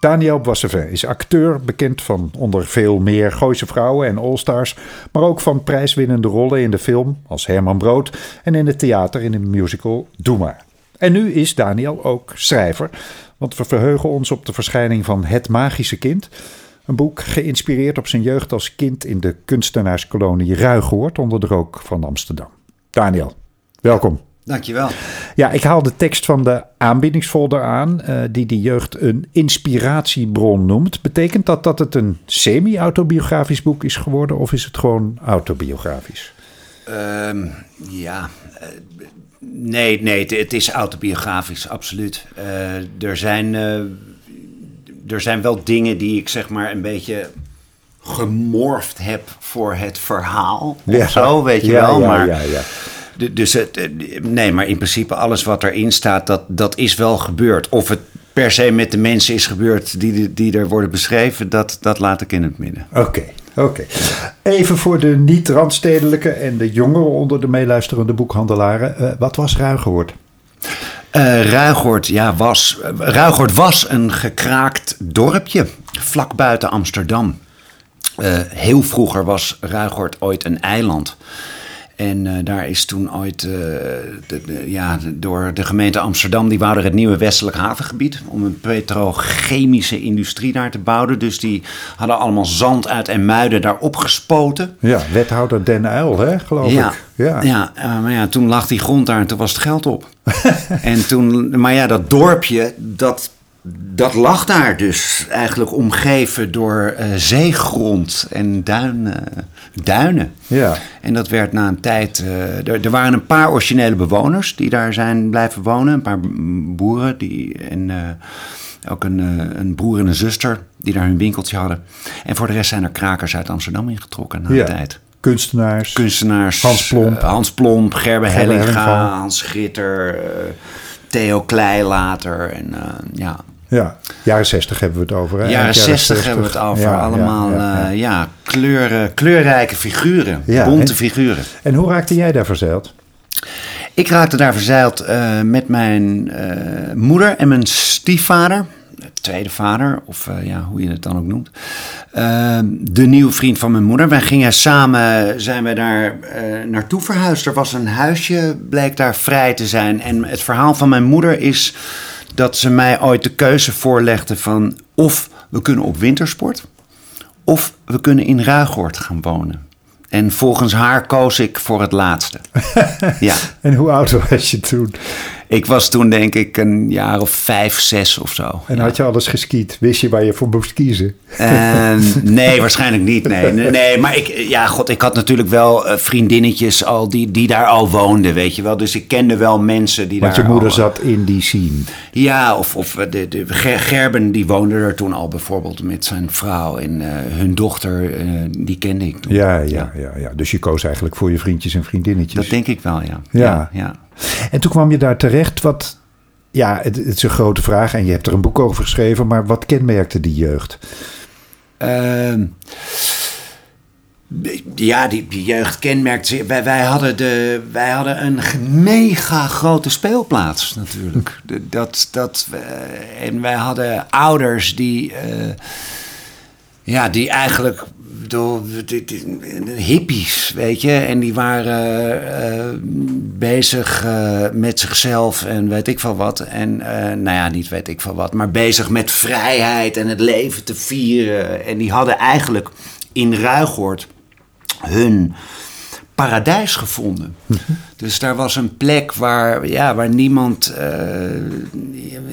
Daniel Boissevin is acteur, bekend van onder veel meer Gooise Vrouwen en Allstars, maar ook van prijswinnende rollen in de film als Herman Brood en in het theater in de musical Doe. En nu is Daniel ook schrijver, want we verheugen ons op de verschijning van Het Magische Kind, een boek geïnspireerd op zijn jeugd als kind in de kunstenaarskolonie Ruigoord onder de rook van Amsterdam. Daniel, welkom. Dankjewel. Ja, ik haal de tekst van de aanbiedingsfolder aan, uh, die de jeugd een inspiratiebron noemt. Betekent dat dat het een semi-autobiografisch boek is geworden of is het gewoon autobiografisch? Um, ja, uh, nee, nee, het, het, is autobiografisch, absoluut. Uh, er, zijn, er zijn wel dingen die ik zeg maar een beetje gemorfd heb voor het verhaal. Ja. Of zo, weet je ja, wel. Ja, maar ja, ja. Dus het, nee, maar in principe alles wat erin staat, dat, dat is wel gebeurd. Of het per se met de mensen is gebeurd die, die er worden beschreven, dat, dat laat ik in het midden. Oké, oké. Even voor de niet-randstedelijke en de jongeren onder de meeluisterende boekhandelaren. Uh, wat was Ruigoord? Uh, Ruigoord, ja, was, Ruigoord was een gekraakt dorpje vlak buiten Amsterdam. Uh, heel vroeger was Ruigoord ooit een eiland. En uh, daar is toen ooit uh, de, de, ja, door de gemeente Amsterdam, die wouden het nieuwe westelijk havengebied om een petrochemische industrie daar te bouwen. Dus die hadden allemaal zand uit en muiden daar opgespoten. Ja, wethouder Den Uyl, hè, geloof ja, ik. Ja, ja uh, maar ja, toen lag die grond daar en toen was het geld op. en toen, maar ja, dat dorpje, dat dat lag daar dus eigenlijk omgeven door uh, zeegrond en duin, uh, duinen. Ja. En dat werd na een tijd. Uh, er, er, waren een paar originele bewoners die daar zijn blijven wonen. Een paar boeren die, en ook een, een broer en een zuster die daar hun winkeltje hadden. En voor de rest zijn er krakers uit Amsterdam ingetrokken na ja. een tijd. Kunstenaars. Kunstenaars. Hans Plomp. Hans Plomp, Gerbe, Hellinga. Hans Gritter. Theo Klei later. En ja. Ja, jaren 60 hebben we het over. Hè? Jaren, Eind 60, hebben we het over. Ja, Allemaal ja, ja, kleuren, kleurrijke figuren. Bonte en- figuren. En hoe raakte jij daar verzeild? Ik raakte daar verzeild eh, met mijn eh, moeder en mijn stiefvader. Tweede vader, of eh, ja, hoe je het dan ook noemt. Eh, de nieuwe vriend van mijn moeder. Wij gingen samen, zijn wij daar eh, naartoe verhuisd. Er was een huisje, bleek daar vrij te zijn. En het verhaal van mijn moeder is dat ze mij ooit de keuze voorlegde van... of we kunnen op wintersport, of we kunnen in Ruigoord gaan wonen. En volgens haar koos ik voor het laatste. ja. En hoe oud was je toen? Ik was toen denk ik een jaar of vijf, zes of zo. En ja. had je alles geskiet? Wist je waar je voor moest kiezen? Uh, nee, waarschijnlijk niet. Nee, nee, nee, maar ik, ja, god, ik had natuurlijk wel uh, vriendinnetjes al die, die daar al woonden, weet je wel. Dus ik kende wel mensen die Want daar. je moeder al, zat in die scene. Ja, of, of de, de Ger, Gerben, die woonde er toen al bijvoorbeeld met zijn vrouw en uh, hun dochter, die kende ik toen. Ja, ja, ja, ja. Dus je koos eigenlijk voor je vriendjes en vriendinnetjes. Dat denk ik wel, ja. Ja. ja, ja. En toen kwam je daar terecht. Wat, ja, het, is een grote vraag en je hebt er een boek over geschreven. Maar wat kenmerkte die jeugd? Uh, ja, die, die jeugd kenmerkte. Wij, wij, hadden de, wij hadden een mega grote speelplaats natuurlijk. Dat, dat, uh, en wij hadden ouders die. Uh, ja, die eigenlijk door hippies, weet je. En die waren uh, bezig uh, met zichzelf en weet ik veel wat. En uh, nou ja, niet weet ik veel wat, maar bezig met vrijheid en het leven te vieren. En die hadden eigenlijk in Ruigoord hun paradijs gevonden. Dus daar was een plek waar, ja, waar niemand, uh,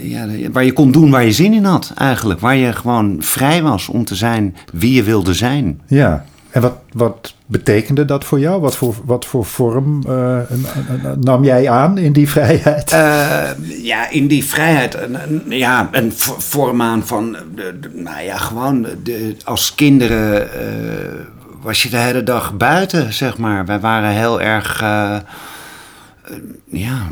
ja, waar je kon doen waar je zin in had eigenlijk. Waar je gewoon vrij was om te zijn wie je wilde zijn. Ja, en wat, wat betekende dat voor jou? Wat voor, wat voor vorm uh, nam jij aan in die vrijheid? Uh, ja, in die vrijheid, een, een, ja, een vorm aan van, de, de, nou ja, gewoon de, als kinderen was je de hele dag buiten, zeg maar. Wij waren heel erg, ja,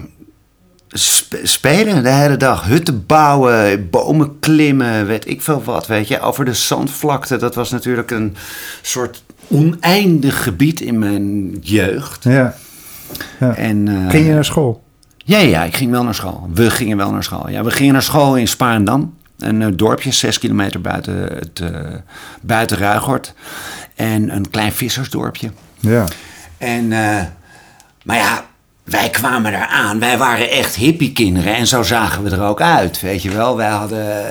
sp spelen de hele dag. Hutten bouwen, bomen klimmen, weet ik veel wat, weet je. Over de zandvlakte, dat was natuurlijk een soort oneindig gebied in mijn jeugd. Ja. ja. En, uh, Ging je naar school? Ja, ja, ik ging wel naar school. We gingen wel naar school. Ja, we gingen naar school in Spaarndam. Een uh, dorpje, zes kilometer buiten, het, uh, buiten Ruigort. En een klein vissersdorpje. Ja. En, uh, maar ja, wij kwamen daar aan. Wij waren echt hippiekinderen. En zo zagen we er ook uit, weet je wel. Wij hadden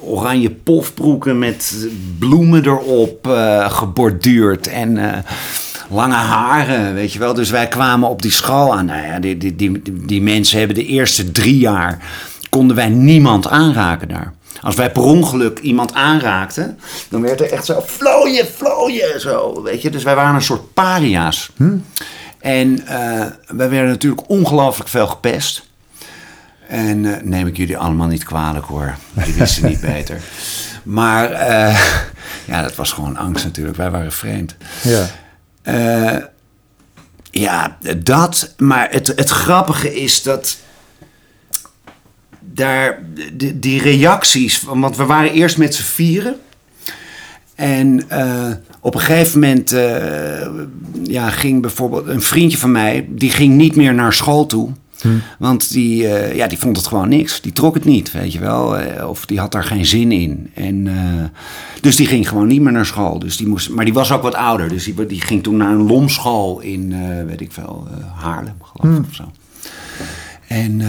oranje pofbroeken met bloemen erop geborduurd. En lange haren, weet je wel. Dus wij kwamen op die school aan. Nou ja, die, die, die, die mensen hebben de eerste drie jaar... konden wij niemand aanraken daar. Als wij per ongeluk iemand aanraakten, dan werd er echt zo vlooien, vlooien, zo, weet je. Dus wij waren een soort paria's. Hm? En uh, wij werden natuurlijk ongelooflijk veel gepest. En uh, neem ik jullie allemaal niet kwalijk hoor, die wisten niet beter. Maar uh, ja, dat was gewoon angst natuurlijk, wij waren vreemd. Ja. Uh, ja, dat. Maar het, het grappige is dat daar die, die reacties, want we waren eerst met z'n vieren. En uh, op een gegeven moment uh, ja, ging bijvoorbeeld een vriendje van mij, die ging niet meer naar school toe. Hm. Want die, uh, ja, die vond het gewoon niks. Die trok het niet, weet je wel. Of die had daar geen zin in. En, dus die ging gewoon niet meer naar school. Dus die moest, maar die was ook wat ouder. Dus die, die ging toen naar een lomschool in, weet ik veel, Haarlem, geloof ik, Hm. of zo. En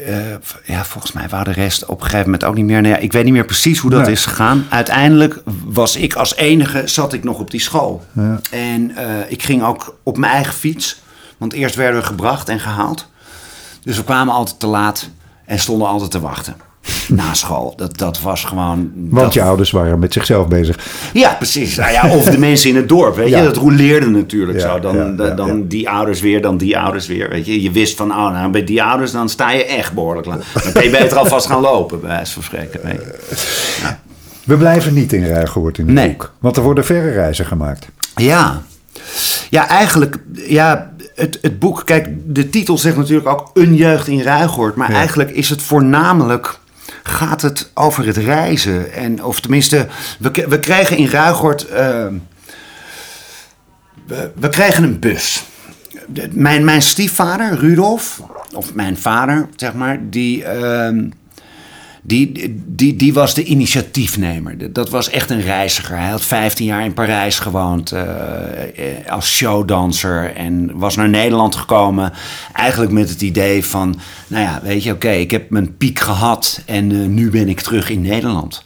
uh, ja, volgens mij waren de rest op een gegeven moment ook niet meer. Nou ja, ik weet niet meer precies hoe dat Nee. is gegaan. Uiteindelijk was ik als enige, zat ik nog op die school. Ja. En uh, ik ging ook op mijn eigen fiets. Want eerst werden we gebracht en gehaald. Dus we kwamen altijd te laat en stonden altijd te wachten. Na school. Dat, dat was gewoon. Want dat, je ouders waren met zichzelf bezig. ja, precies. Nou ja, of de mensen in het dorp, weet Ja. je. Dat roleerde natuurlijk Ja, zo. Dan, ja, dan die ouders weer, dan die ouders weer, weet je. Je wist van, oh, nou, bij die ouders, dan sta je echt behoorlijk lang. Dan kun je beter alvast gaan lopen, bij wijze van spreken. weet je. We blijven niet in Ruigoord in het Nee. boek. Want er worden verre reizen gemaakt. Ja. Ja, eigenlijk, ja, het, het boek, kijk, de titel zegt natuurlijk ook een jeugd in Ruigoord. Maar eigenlijk is het voornamelijk, gaat het over het reizen. En, of tenminste, we, we kregen in Ruigoord, eh, we, we kregen een bus. Mijn, mijn stiefvader, Rudolf, of mijn vader, zeg maar, die... ehm, die, die, die was de initiatiefnemer. Dat was echt een reiziger. Hij had 15 jaar in Parijs gewoond eh, eh, als showdanser. En was naar Nederland gekomen. Eigenlijk met het idee van: nou ja, weet je, oké, ik heb mijn piek gehad. En eh, nu ben ik terug in Nederland.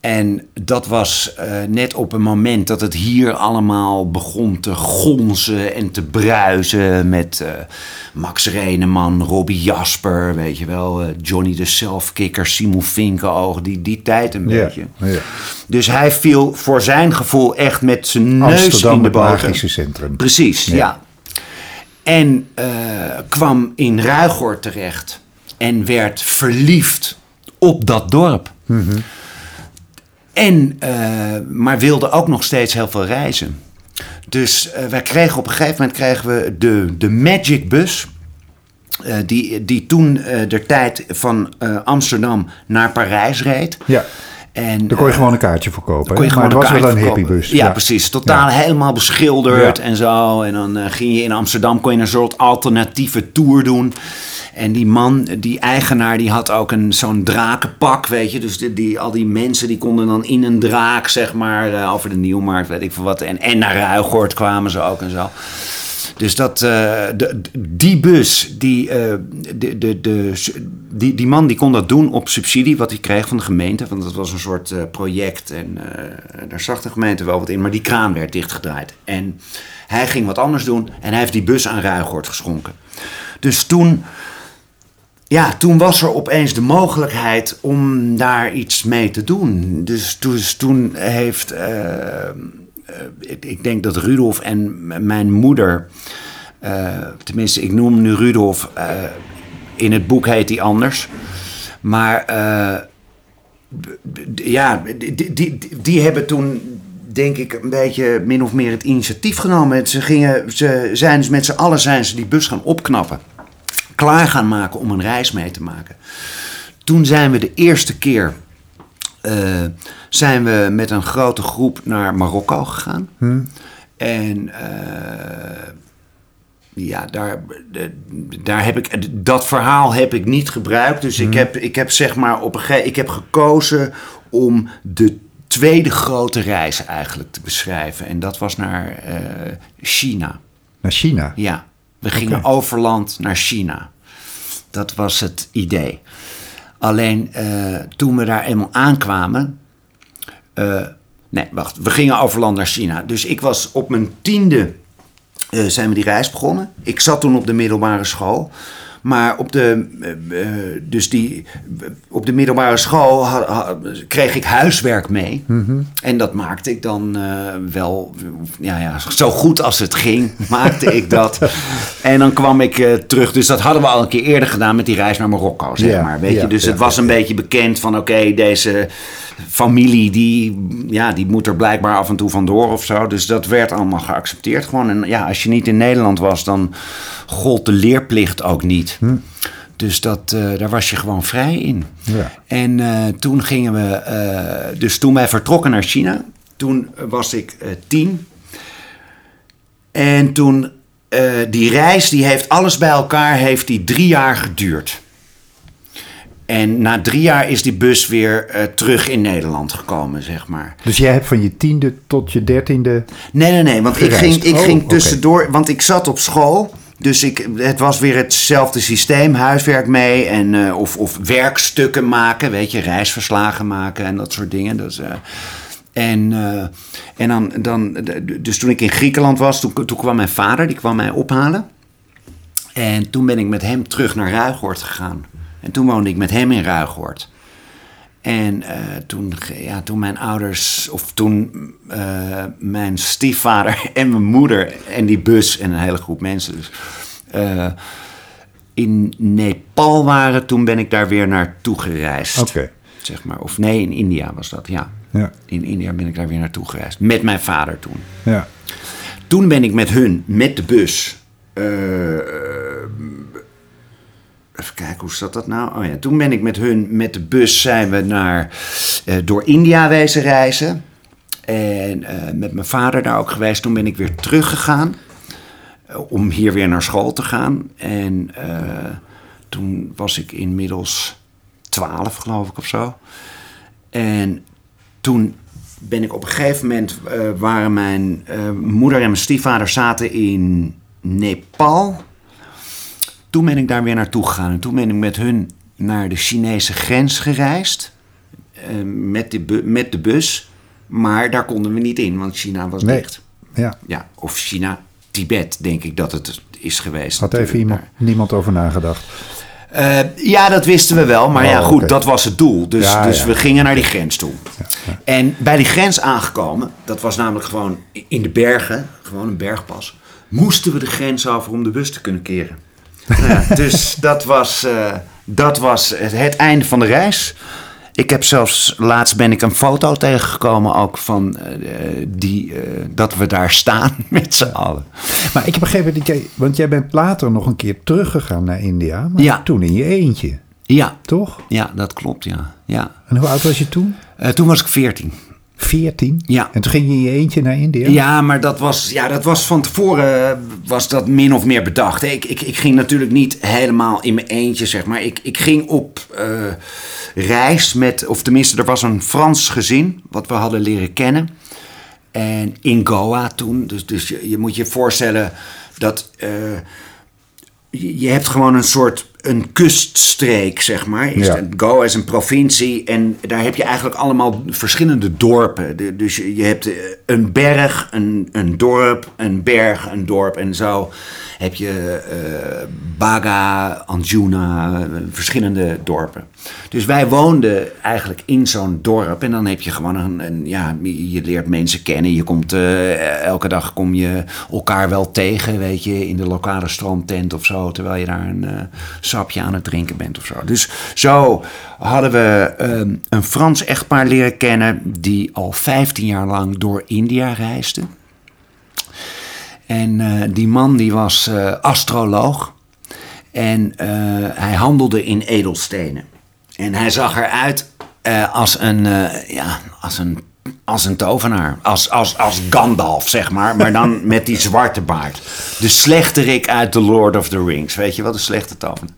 En dat was eh, net op een moment dat het hier allemaal begon te gonzen en te bruisen met eh, Max Reneman, Robbie Jasper, weet je wel, eh, Johnny de Selfkicker, Simon Vinkenoog, die, die tijd een beetje. ja. Dus hij viel voor zijn gevoel echt met zijn neus in de het boter. magische centrum. Precies, ja. Ja. En kwam in Ruigoord terecht en werd verliefd op dat dorp. En, eh, maar wilde ook nog steeds heel veel reizen. Dus eh, wij kregen op een gegeven moment kregen we de, de Magic Bus. eh, die, die toen de tijd van Amsterdam naar Parijs reed. Ja, En, daar kon je eh, gewoon een kaartje voor kopen. kon je maar het was wel een hippiebus. verkopen. Ja, precies. Totaal Ja. helemaal beschilderd Ja. en zo. En dan eh, ging je in Amsterdam kon je een soort alternatieve tour doen. En die man, die eigenaar, die had ook een, zo'n drakenpak, weet je. Dus die, die, al die mensen die konden dan in een draak, zeg maar, eh, over de Nieuwmarkt, weet ik veel wat. En, en naar Ruigoord kwamen ze ook en zo. Dus dat, eh, de, die bus, die, eh, de, de, de, die, die man die kon dat doen op subsidie wat hij kreeg van de gemeente. Want dat was een soort eh, project en daar zag de gemeente wel wat in. Maar die kraan werd dichtgedraaid. En hij ging wat anders doen en hij heeft die bus aan Ruigoord geschonken. Dus toen, ja, toen was er opeens de mogelijkheid om daar iets mee te doen. Dus, dus toen heeft... eh, ik, denk dat Rudolf en mijn moeder, eh, tenminste, ik noem nu Rudolf, eh, in het boek heet hij anders. Maar ja, die, die hebben toen, denk ik, een beetje min of meer het initiatief genomen. Ze, gingen, ze zijn dus met z'n allen zijn ze die bus gaan opknappen. Klaar gaan maken om een reis mee te maken. Toen zijn we de eerste keer eh, zijn we met een grote groep naar Marokko gegaan. En eh, ja, daar, daar heb ik, dat verhaal heb ik niet gebruikt. Dus ik, heb, ik heb zeg maar op een gegeven ik heb gekozen om de tweede grote reis eigenlijk te beschrijven. En dat was naar eh, China. Naar China. Ja, we gingen overland naar China. Dat was het idee. Alleen eh, toen we daar eenmaal aankwamen. eh, nee, wacht. We gingen overland naar China. Dus ik was op mijn tiende. eh, zijn we die reis begonnen. Ik zat toen op de middelbare school. Maar op de, eh, eh, dus die, op de middelbare school ha- ha- kreeg ik huiswerk mee. En dat maakte ik dan eh, wel, ja, ja, zo goed als het ging, maakte ik dat. En dan kwam ik terug. Dus dat hadden we al een keer eerder gedaan met die reis naar Marokko, zeg maar. Weet je? Dus het was een beetje bekend van, oké, deze familie, die, ja, die moet er blijkbaar af en toe vandoor of zo. Dus dat werd allemaal geaccepteerd gewoon. En ja, als je niet in Nederland was, dan gold de leerplicht ook niet. Dus dat, eh, daar was je gewoon vrij in. Ja. En eh, toen gingen we, eh, dus toen wij vertrokken naar China, toen was ik tien. En toen, die reis, die heeft alles bij elkaar, heeft die drie jaar geduurd. En na drie jaar is die bus weer eh, terug in Nederland gekomen, zeg maar. Dus jij hebt van je tiende tot je dertiende... Nee, nee, nee. Want ik ging, ik Oh, ging tussendoor. Want ik zat op school. Dus ik, het was weer hetzelfde systeem. Huiswerk mee. En, eh, of, of werkstukken maken. Weet je, reisverslagen maken en dat soort dingen. Dus, eh, en en dan, dan. Dus toen ik in Griekenland was. Toen, toen kwam mijn vader. Die kwam mij ophalen. En toen ben ik met hem terug naar Ruigoord gegaan. En toen woonde ik met hem in Ruigoord. En eh, toen, ja, toen mijn ouders, of toen eh, mijn stiefvader en mijn moeder en die bus en een hele groep mensen dus, eh, in Nepal waren, toen ben ik daar weer naartoe gereisd. Oké. Zeg maar. Of nee, in India was dat, ja. Ja. In India ben ik daar weer naartoe gereisd. Met mijn vader toen. Ja. Toen ben ik met hun, met de bus. Even kijken, hoe zat dat nou? Oh ja, toen ben ik met hun, met de bus zijn we naar, eh, door India wezen reizen. En eh, met mijn vader daar ook geweest. Toen ben ik weer teruggegaan. eh, om hier weer naar school te gaan. En toen was ik inmiddels 12, geloof ik, of zo. En toen ben ik op een gegeven moment, waren mijn moeder en mijn stiefvader zaten in Nepal. Toen ben ik daar weer naartoe gegaan. En toen ben ik met hun naar de Chinese grens gereisd. eh, met, de met de bus. Maar daar konden we niet in, want China was Nee. dicht. ja. Ja, of China, Tibet, denk ik dat het is geweest. Had even iemand, niemand over nagedacht. eh, ja, dat wisten we wel. Maar ja, Oh, goed, oké. dat was het doel. Dus, Ja, dus ja. we gingen naar die grens toe. En bij die grens aangekomen, dat was namelijk gewoon in de bergen, gewoon een bergpas, moesten we de grens over om de bus te kunnen keren. Ja, dus dat was, eh, dat was het, het einde van de reis. Ik heb zelfs, laatst ben ik een foto tegengekomen ook van eh, die, eh, dat we daar staan met z'n allen. Maar ik heb begrepen dat jij... Want jij bent later nog een keer teruggegaan naar India. Maar Ja. toen in je eentje, Ja, toch? ja dat klopt, ja. ja. En hoe oud was je toen? Toen was ik veertien. 14? Ja. En toen ging je in je eentje naar India? Ja, maar dat was, ja, dat was van tevoren eh, was dat min of meer bedacht. Ik, ik, ik ging natuurlijk niet helemaal in mijn eentje, zeg maar. Ik, ik ging op eh, reis met, of tenminste, er was een Frans gezin wat we hadden leren kennen. En in Goa toen. Dus, dus je, je moet je voorstellen dat eh, je, je hebt gewoon een soort een kuststreek, zeg maar. Is Ja. Goa is een provincie en daar heb je eigenlijk allemaal verschillende dorpen. De- dus je, je hebt eh, een berg, een, een dorp, een berg, een dorp en zo heb je eh, Baga, Anjuna, verschillende dorpen. Dus wij woonden eigenlijk in zo'n dorp en dan heb je gewoon een, een ja, je leert mensen kennen. Je komt eh, elke dag kom je elkaar wel tegen, weet je, in de lokale strandtent of zo, terwijl je daar een eh, sapje aan het drinken bent of zo. Dus zo hadden we ehm, een Frans echtpaar leren kennen die al 15 jaar lang door India reisde. En eh, die man die was eh, astroloog. En eh, hij handelde in edelstenen. En hij zag eruit als, een, ja, als een als een tovenaar. Als, als, als Gandalf, zeg maar. Maar dan met die zwarte baard. De slechterik uit The Lord of the Rings. Weet je wat een slechte tovenaar?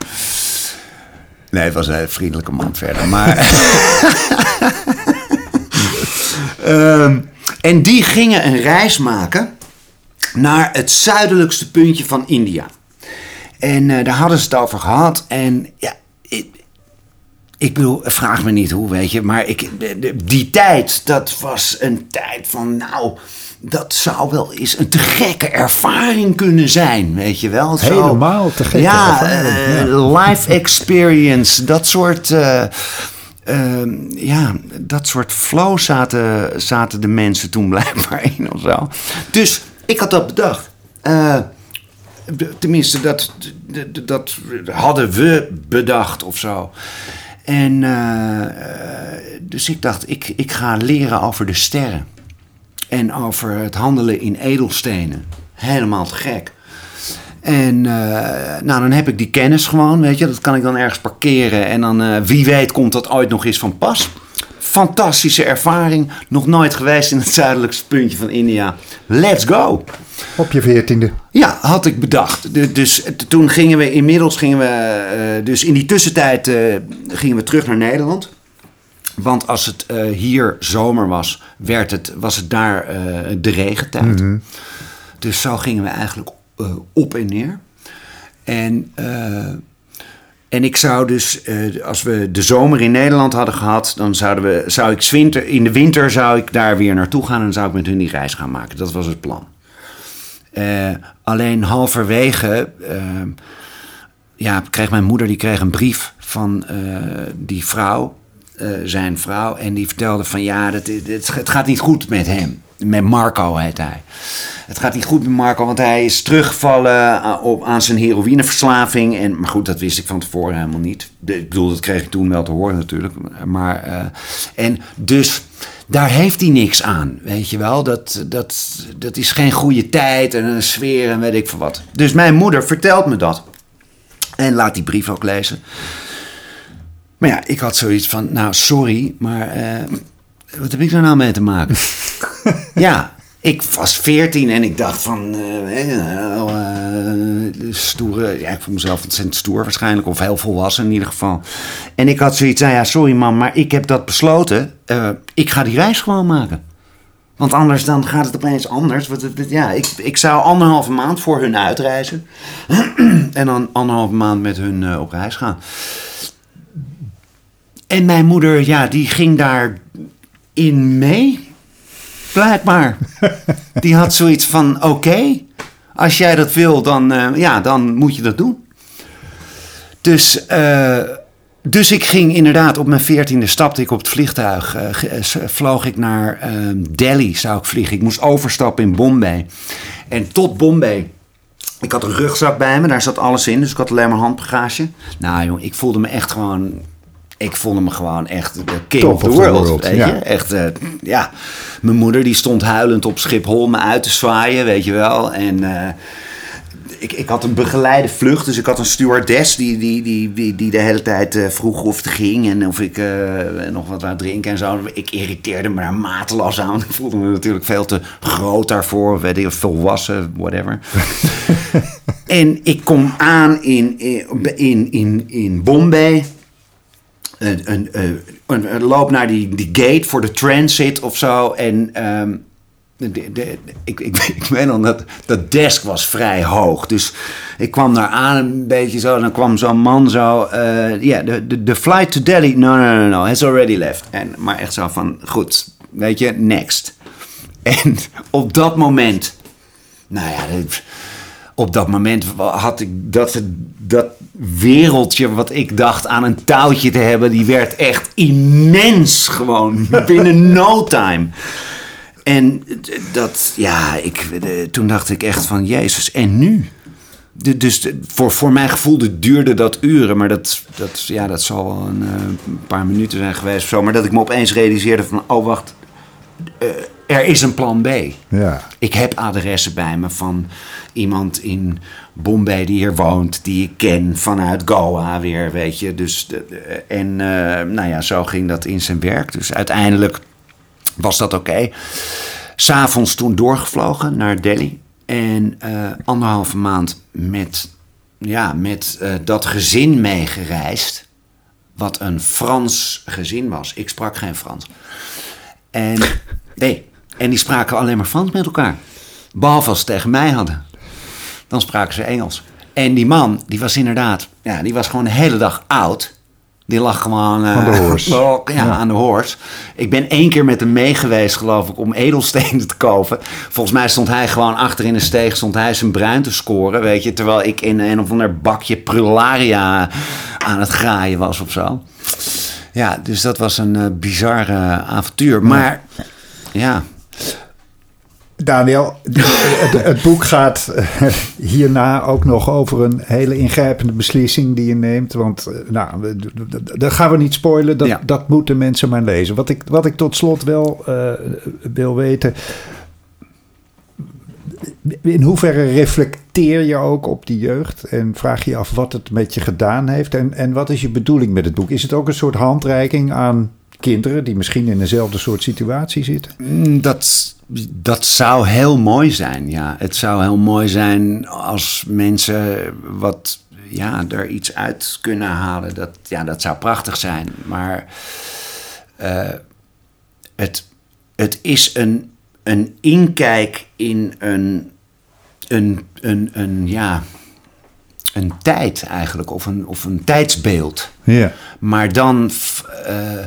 Nee, het was een vriendelijke man verder. Maar. Ehm, en die gingen een reis maken naar het zuidelijkste puntje van India. En eh, daar hadden ze het over gehad. En ja, ik, ik bedoel, vraag me niet hoe, weet je. Maar ik, die tijd, dat was een tijd van, nou, dat zou wel eens een te gekke ervaring kunnen zijn, weet je wel. Zo, Helemaal te gekke ja, ervaring. Uh, life experience, dat soort... Uh, ja, dat soort flow zaten, zaten de mensen toen blijkbaar in of zo. Dus ik had dat bedacht. Uh, tenminste, dat, dat hadden we bedacht of zo. En uh, dus ik dacht, ik, ik ga leren over de sterren. En over het handelen in edelstenen. Helemaal te gek. En uh, nou, dan heb ik die kennis gewoon, weet je. Dat kan ik dan ergens parkeren. En dan, wie weet, komt dat ooit nog eens van pas. Fantastische ervaring. Nog nooit geweest in het zuidelijkste puntje van India. Let's go. Op je veertiende. Ja, had ik bedacht. Dus toen gingen we inmiddels, gingen we, uh, dus in die tussentijd uh, gingen we terug naar Nederland. Want als het uh, hier zomer was, werd het, was het daar de regentijd. Mm -hmm. Dus zo gingen we eigenlijk op en neer. En en ik zou dus, uh, als we de zomer in Nederland hadden gehad, dan zouden we, zou ik winter, in de winter zou ik daar weer naartoe gaan en zou ik met hun die reis gaan maken. Dat was het plan. Uh, alleen halverwege, uh, ja, kreeg mijn moeder die kreeg een brief van die vrouw, zijn vrouw, en die vertelde van ja, dat, het gaat niet goed met hem. Met Marco heet hij. Het gaat niet goed met Marco, want hij is teruggevallen op, aan zijn heroïneverslaving. En, maar goed, dat wist ik van tevoren helemaal niet. Ik bedoel, dat kreeg ik toen wel te horen natuurlijk. Maar, uh, en dus daar heeft hij niks aan, weet je wel. Dat, dat, dat is geen goede tijd en een sfeer en weet ik veel wat. Dus mijn moeder vertelt me dat. En laat die brief ook lezen. Maar ja, ik had zoiets van, nou sorry, maar uh, wat heb ik er nou mee te maken? ja, ik was veertien en ik dacht van, uh, uh, stoere, ja, ik vond mezelf ontzettend stoer waarschijnlijk, of heel volwassen in ieder geval. En ik had zoiets, nou ja, sorry man, maar ik heb dat besloten, uh, ik ga die reis gewoon maken. Want anders dan gaat het opeens anders. Ja, ik, ik zou anderhalve maand voor hun uitreizen. en dan anderhalve maand met hun op reis gaan. En mijn moeder, ja, die ging daar in mee. Blijkbaar. Die had zoiets van: oké, als jij dat wil, dan, uh, ja, dan moet je dat doen. Dus, uh, dus ik ging inderdaad op mijn veertiende stapte ik op het vliegtuig. Uh, vloog ik naar Delhi, zou ik vliegen. Ik moest overstappen in Bombay. En tot Bombay. Ik had een rugzak bij me, daar zat alles in. Dus ik had alleen maar handbagage. Nou joh, ik voelde me echt gewoon ik vond hem gewoon echt de king Top of the world. world weet ja. je? Echt, uh, ja. Mijn moeder die stond huilend op Schiphol me uit te zwaaien, weet je wel. En uh, ik, ik had een begeleide vlucht, dus ik had een stewardess die, die, die, die, die de hele tijd uh, vroeg of het ging en of ik nog wat wou drinken en zo. Ik irriteerde me daar mateloos aan. Ik voelde me natuurlijk veel te groot daarvoor, weet je, volwassen, whatever. en ik kom aan in, in, in, in Bombay een, een, een, een, loop naar die, gate voor de transit of zo. En um, de, de, ik, ik, ik weet nog dat dat desk was vrij hoog. Dus ik kwam daar aan een beetje zo. En dan kwam zo'n man zo. Ja, uh, yeah, the, the flight to Delhi. No, no, no, no. Has already left. En, maar echt zo van. Goed, weet je, next. En op dat moment. Nou ja, op dat moment had ik dat, dat wereldje wat ik dacht aan een touwtje te hebben, die werd echt immens gewoon binnen no time. En dat, ja, ik, toen dacht ik echt van, Jezus, en nu? De, dus voor, voor mijn gevoel duurde dat uren, maar dat, dat, ja, dat zal wel een, uh, paar minuten zijn geweest of zo. Maar dat ik me opeens realiseerde van, oh wacht, uh, er is een plan B. Ja. Ik heb adressen bij me van iemand in Bombay die hier woont, die ik ken vanuit Goa weer, weet je. Dus, en uh, nou ja, zo ging dat in zijn werk. Dus uiteindelijk was dat oké. S S'avonds toen doorgevlogen naar Delhi. En uh, anderhalve maand met, ja, met uh, dat gezin meegereisd. Wat een Frans gezin was. Ik sprak geen Frans. En, nee, en die spraken alleen maar Frans met elkaar. Behalve als ze tegen mij hadden. Dan spraken ze Engels. En die man, die was inderdaad, ja, die was gewoon de hele dag oud. Die lag gewoon uh, aan de hoors. ja, ja, aan de hoors. Ik ben één keer met hem mee geweest, geloof ik, om edelstenen te kopen. Volgens mij stond hij gewoon achter in de steeg, stond hij zijn bruin te scoren, weet je. Terwijl ik in een of ander bakje prularia aan het graaien was of zo. Ja, dus dat was een uh, bizarre avontuur. Maar ja, Daniel, het, het, boek gaat hierna ook nog over een hele ingrijpende beslissing die je neemt. Want nou, dat gaan we niet spoilen, dat, ja. dat moeten mensen maar lezen. Wat ik, wat ik tot slot wel uh, wil weten. In hoeverre reflecteer je ook op die jeugd en vraag je af wat het met je gedaan heeft? En, en wat is je bedoeling met het boek? Is het ook een soort handreiking aan kinderen die misschien in dezelfde soort situatie zitten? Dat, dat zou heel mooi zijn, ja. Het zou heel mooi zijn als mensen wat, ja, er iets uit kunnen halen. Dat, ja, dat zou prachtig zijn. Maar uh, het, het is een, een inkijk in een, een, een, een, ja, een tijd eigenlijk, of een, of een tijdsbeeld. Ja. Maar dan... Uh,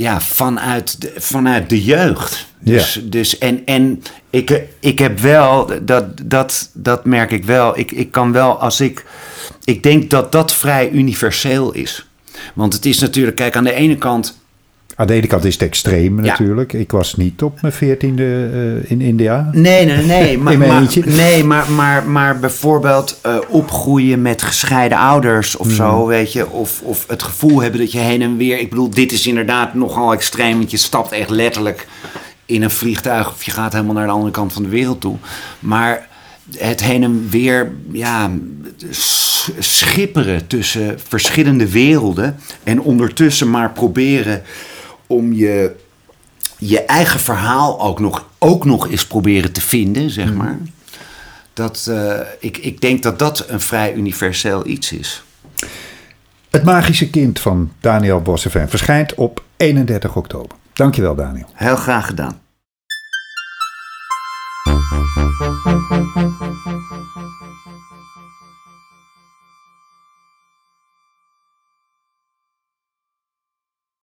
ja, vanuit de, vanuit de jeugd. Dus, ja. dus en, en ik, ik heb wel, dat, dat, dat merk ik wel. Ik, ik kan wel als ik. Ik denk dat dat vrij universeel is. Want het is natuurlijk, kijk, aan de ene kant. Aan de ene kant is het extreem natuurlijk. Ik was niet op mijn veertiende uh, in India. Nee, nee, nee. maar, maar, nee, maar, maar, maar bijvoorbeeld uh, opgroeien met gescheiden ouders of mm. zo, weet je. Of, of het gevoel hebben dat je heen en weer... Ik bedoel, dit is inderdaad nogal extreem. Want je stapt echt letterlijk in een vliegtuig... of je gaat helemaal naar de andere kant van de wereld toe. Maar het heen en weer, ja, schipperen tussen verschillende werelden... en ondertussen maar proberen om je, je eigen verhaal ook nog, ook nog eens proberen te vinden, zeg maar. Mm. Dat, uh, ik, ik denk dat dat een vrij universeel iets is. Het Magische Kind van Daniel Bossevin verschijnt op 31 oktober. Dankjewel, Daniel. Heel graag gedaan.